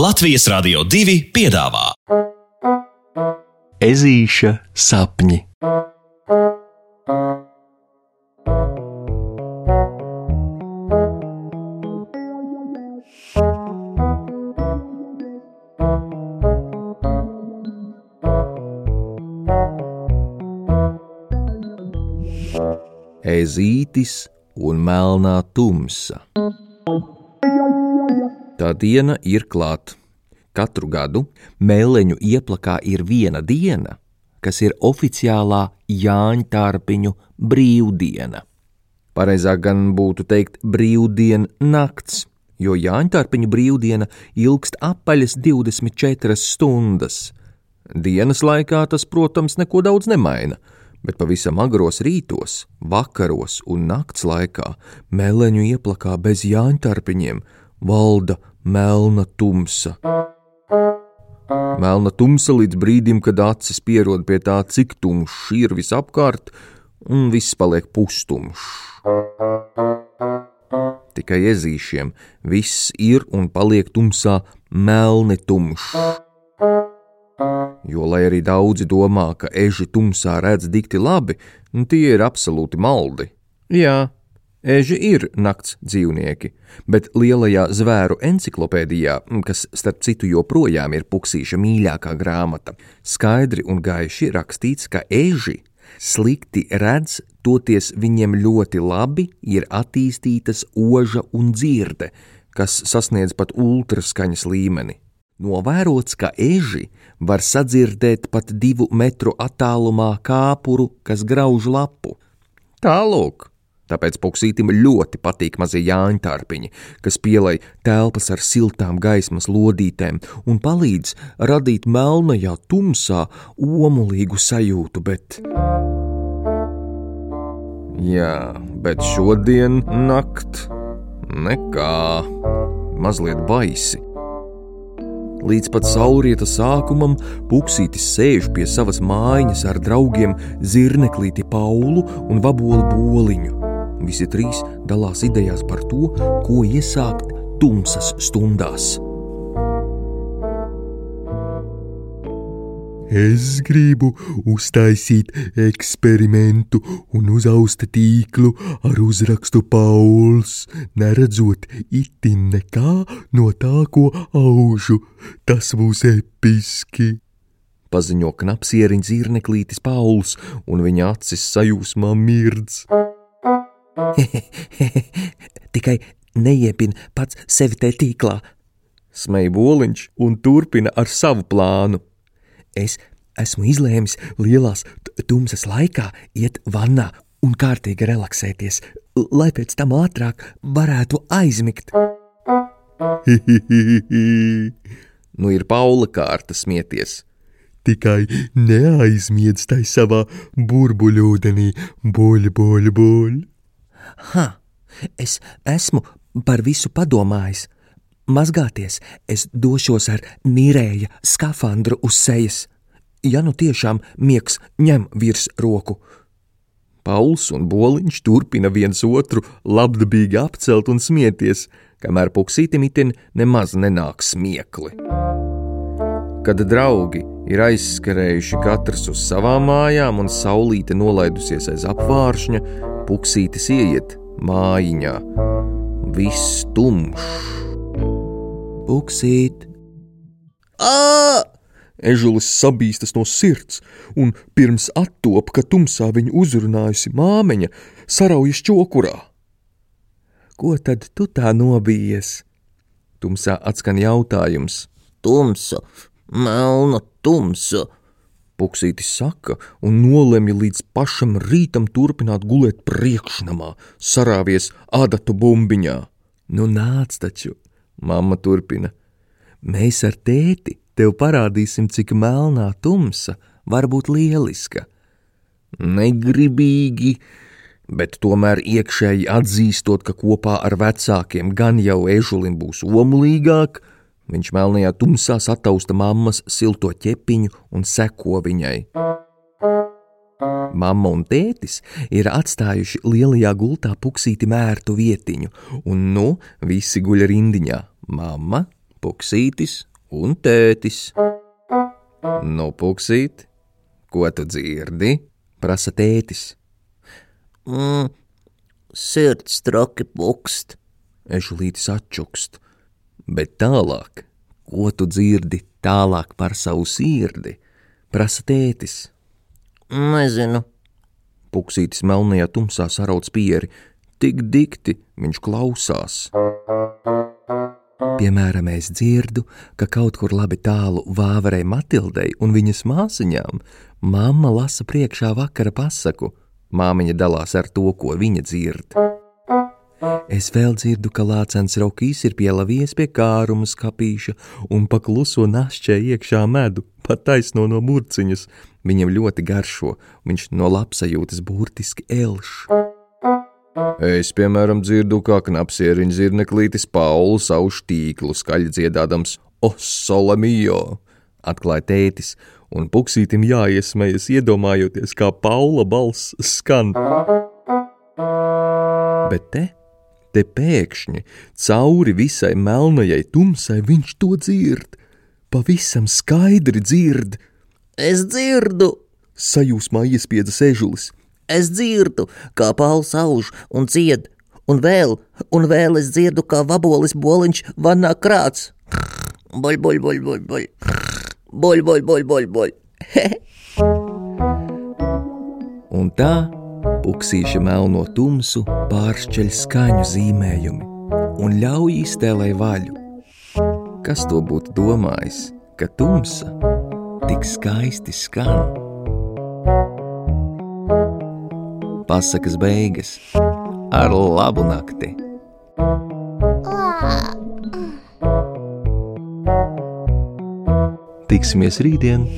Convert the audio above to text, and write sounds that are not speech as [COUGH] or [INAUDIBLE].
Latvijas Rādio 2 piedāvā Ezīša sapņi. Ezītis un melnā tumsa. Tā diena ir klāta. Katru gadu mēleņu ieplakā ir viena diena, kas ir oficiālā Jāņa Tārpiņu brīvdiena. Pareizāk gan būtu teikt brīvdiena nakts, jo Jāņa Tārpiņu brīvdiena ilgst apaļas 24 stundas. Dienas laikā tas, protams, neko daudz nemaina, bet pavisam agros rītos, vakaros un nakts laikā mēleņu ieplakā bez Jāņa Tārpiņiem valda melna tumsa. Melna tumsa līdz brīdim, kad acis pierod pie tā, cik tumšs ir visapkārt, un viss paliek pustumšs. Tikai ezīšiem viss ir un paliek tumsā melni tumšs. Jo, lai arī daudzi domā, ka eži tumsā redz dikti labi, tie ir absolūti maldi. Jā, Eži ir nakts dzīvnieki, bet lielajā zvēru enciklopēdijā, kas starp citu joprojām ir puksīša mīļākā grāmata, skaidri un gaiši rakstīts, ka eži slikti redz, toties viņiem ļoti labi ir attīstītas oža un dzirde, kas sasniedz pat ultraskaņas līmeni. Novērots, ka eži var sadzirdēt pat divu metru attālumā kāpuru, kas grauž lapu. Tālāk, Tāpēc puksītim ļoti patīk mazie jāņa tārpiņi, kas pielai telpas ar siltām gaismas lodītēm un palīdz radīt melnajā tumsā omulīgu sajūtu, bet. Jā, bet šodien nakt nekā mazliet baisi. Līdz pat saulrieta sākumam Puksītis sēž pie savas mājas ar draugiem Zirneklīti Paulu un Vabolu Boliņu. Visi trīs dalās idejās par to, ko iesākt tumsas stundās. Es gribu uztaisīt eksperimentu un uzaust tīklu ar uzrakstu Pauls, neredzot itin nekā no tā, ko aužu. Tas būs episki! Paziņo knapsieriņš zirneklītis Pauls, un viņa acis sajūsmā mirdz. [LAUGHS] Tikai neiepin pats sevi te tīklā. Smēja boliņš un turpina ar savu plānu. Es esmu izlēmis lielās tumsas laikā iet vannā un kārtīgi relaksēties, lai pēc tam ātrāk varētu aizmigt. [LAUGHS] nu ir Paula kārta smieties. Tikai neaizmiedz tai savā burbuļūdenī, buļbuļ, buļ. buļ. Ha, es esmu par visu padomājis. Mazgāties es došos ar nīrēja skafandru uz sejas. Ja nu tiešām miegs ņem virs roku. Pauls un Boliņš turpina viens otru labdabīgi apcelt un smieties, kamēr puksītim itin nemaz nenāk smiekli. Kad draugi ir aizskarējuši katrs uz savām mājām un saulīte nolaidusies aiz apvāršņa, puksītis ieiet mājiņā. Viss tumšs. Puksīt! Ā! Ežulis sabīstas no sirds, un pirms attop, ka tumsā viņu uzrunājusi māmeņa, saraujas čokurā. Ko tad tu tā nobijies? Tumsā atskan jautājums. Tumsa, melna tumsa, Puksītis saka un nolemj līdz pašam rītam turpināt gulēt priekšnamā, sarāvies adatu bumbiņā. Nu nāc taču, mamma turpina. Mēs ar tēti tev parādīsim, cik melnā tumsa var būt lieliska. Negribīgi, bet tomēr iekšēji atzīstot, ka kopā ar vecākiem gan jau ežulim būs omulīgāk, Viņš melnajā tumsā satausta mammas silto ķepiņu un seko viņai. Mamma un tētis ir atstājuši lielajā gultā puksīti mērtu vietiņu, un nu visi guļ rindiņā - mamma, puksītis Un tētis. Nu, puksīt, ko tu dzirdi? prasa tētis. Mm, sirds traki pukst. Ežulītis atčukst, bet tālāk, ko tu dzirdi tālāk par savu sirdi? prasa tētis. Nezinu. Puksītis melnajā tumsā sarauc pieri, tik dikti viņš klausās. Piemēram, es dzirdu, ka kaut kur labi tālu vāverei Matildei un viņas māsiņām mamma lasa priekšā vakara pasaku. Māmiņa dalās ar to, ko viņa dzird. Es vēl dzirdu, ka lācens Rokijs ir pielavies pie kāruma skapīša un pakluso našķē iekšā medu, pat taisno no burciņas. Viņam ļoti garšo, viņš no labsajūtas burtiski elš. Es, piemēram, dzirdu, kā knapsieriņš zirneklītis Paulu savu tīklu skaļi dziedādams O sole mio, atklāja tētis, un puksītim jāiesmējas iedomājoties, kā Paula balss skan. Bet te Te pēkšņi, cauri visai melnajai tumsai, viņš to dzird, pavisam skaidri dzird. Es dzirdu, sajūsmā iespiedza sežulis. Es dzirdu, kā pauls auž un dzied, un vēl, un vēl es dzirdu, kā vabolis boliņš vannā krāts. Boļ, boļ, boļ, boļ, boļ, boļ, boļ, boļ, boļ, boļ. [LAUGHS] un tā Puksīša melno tumsu pāršķeļ skaņu zīmējumi un ļauj iztēlē vaļu. Kas to būtu domājis, ka tumsa tik skaisti skan? Pasakas beigas ar labu nakti! Tiksimies rītdien!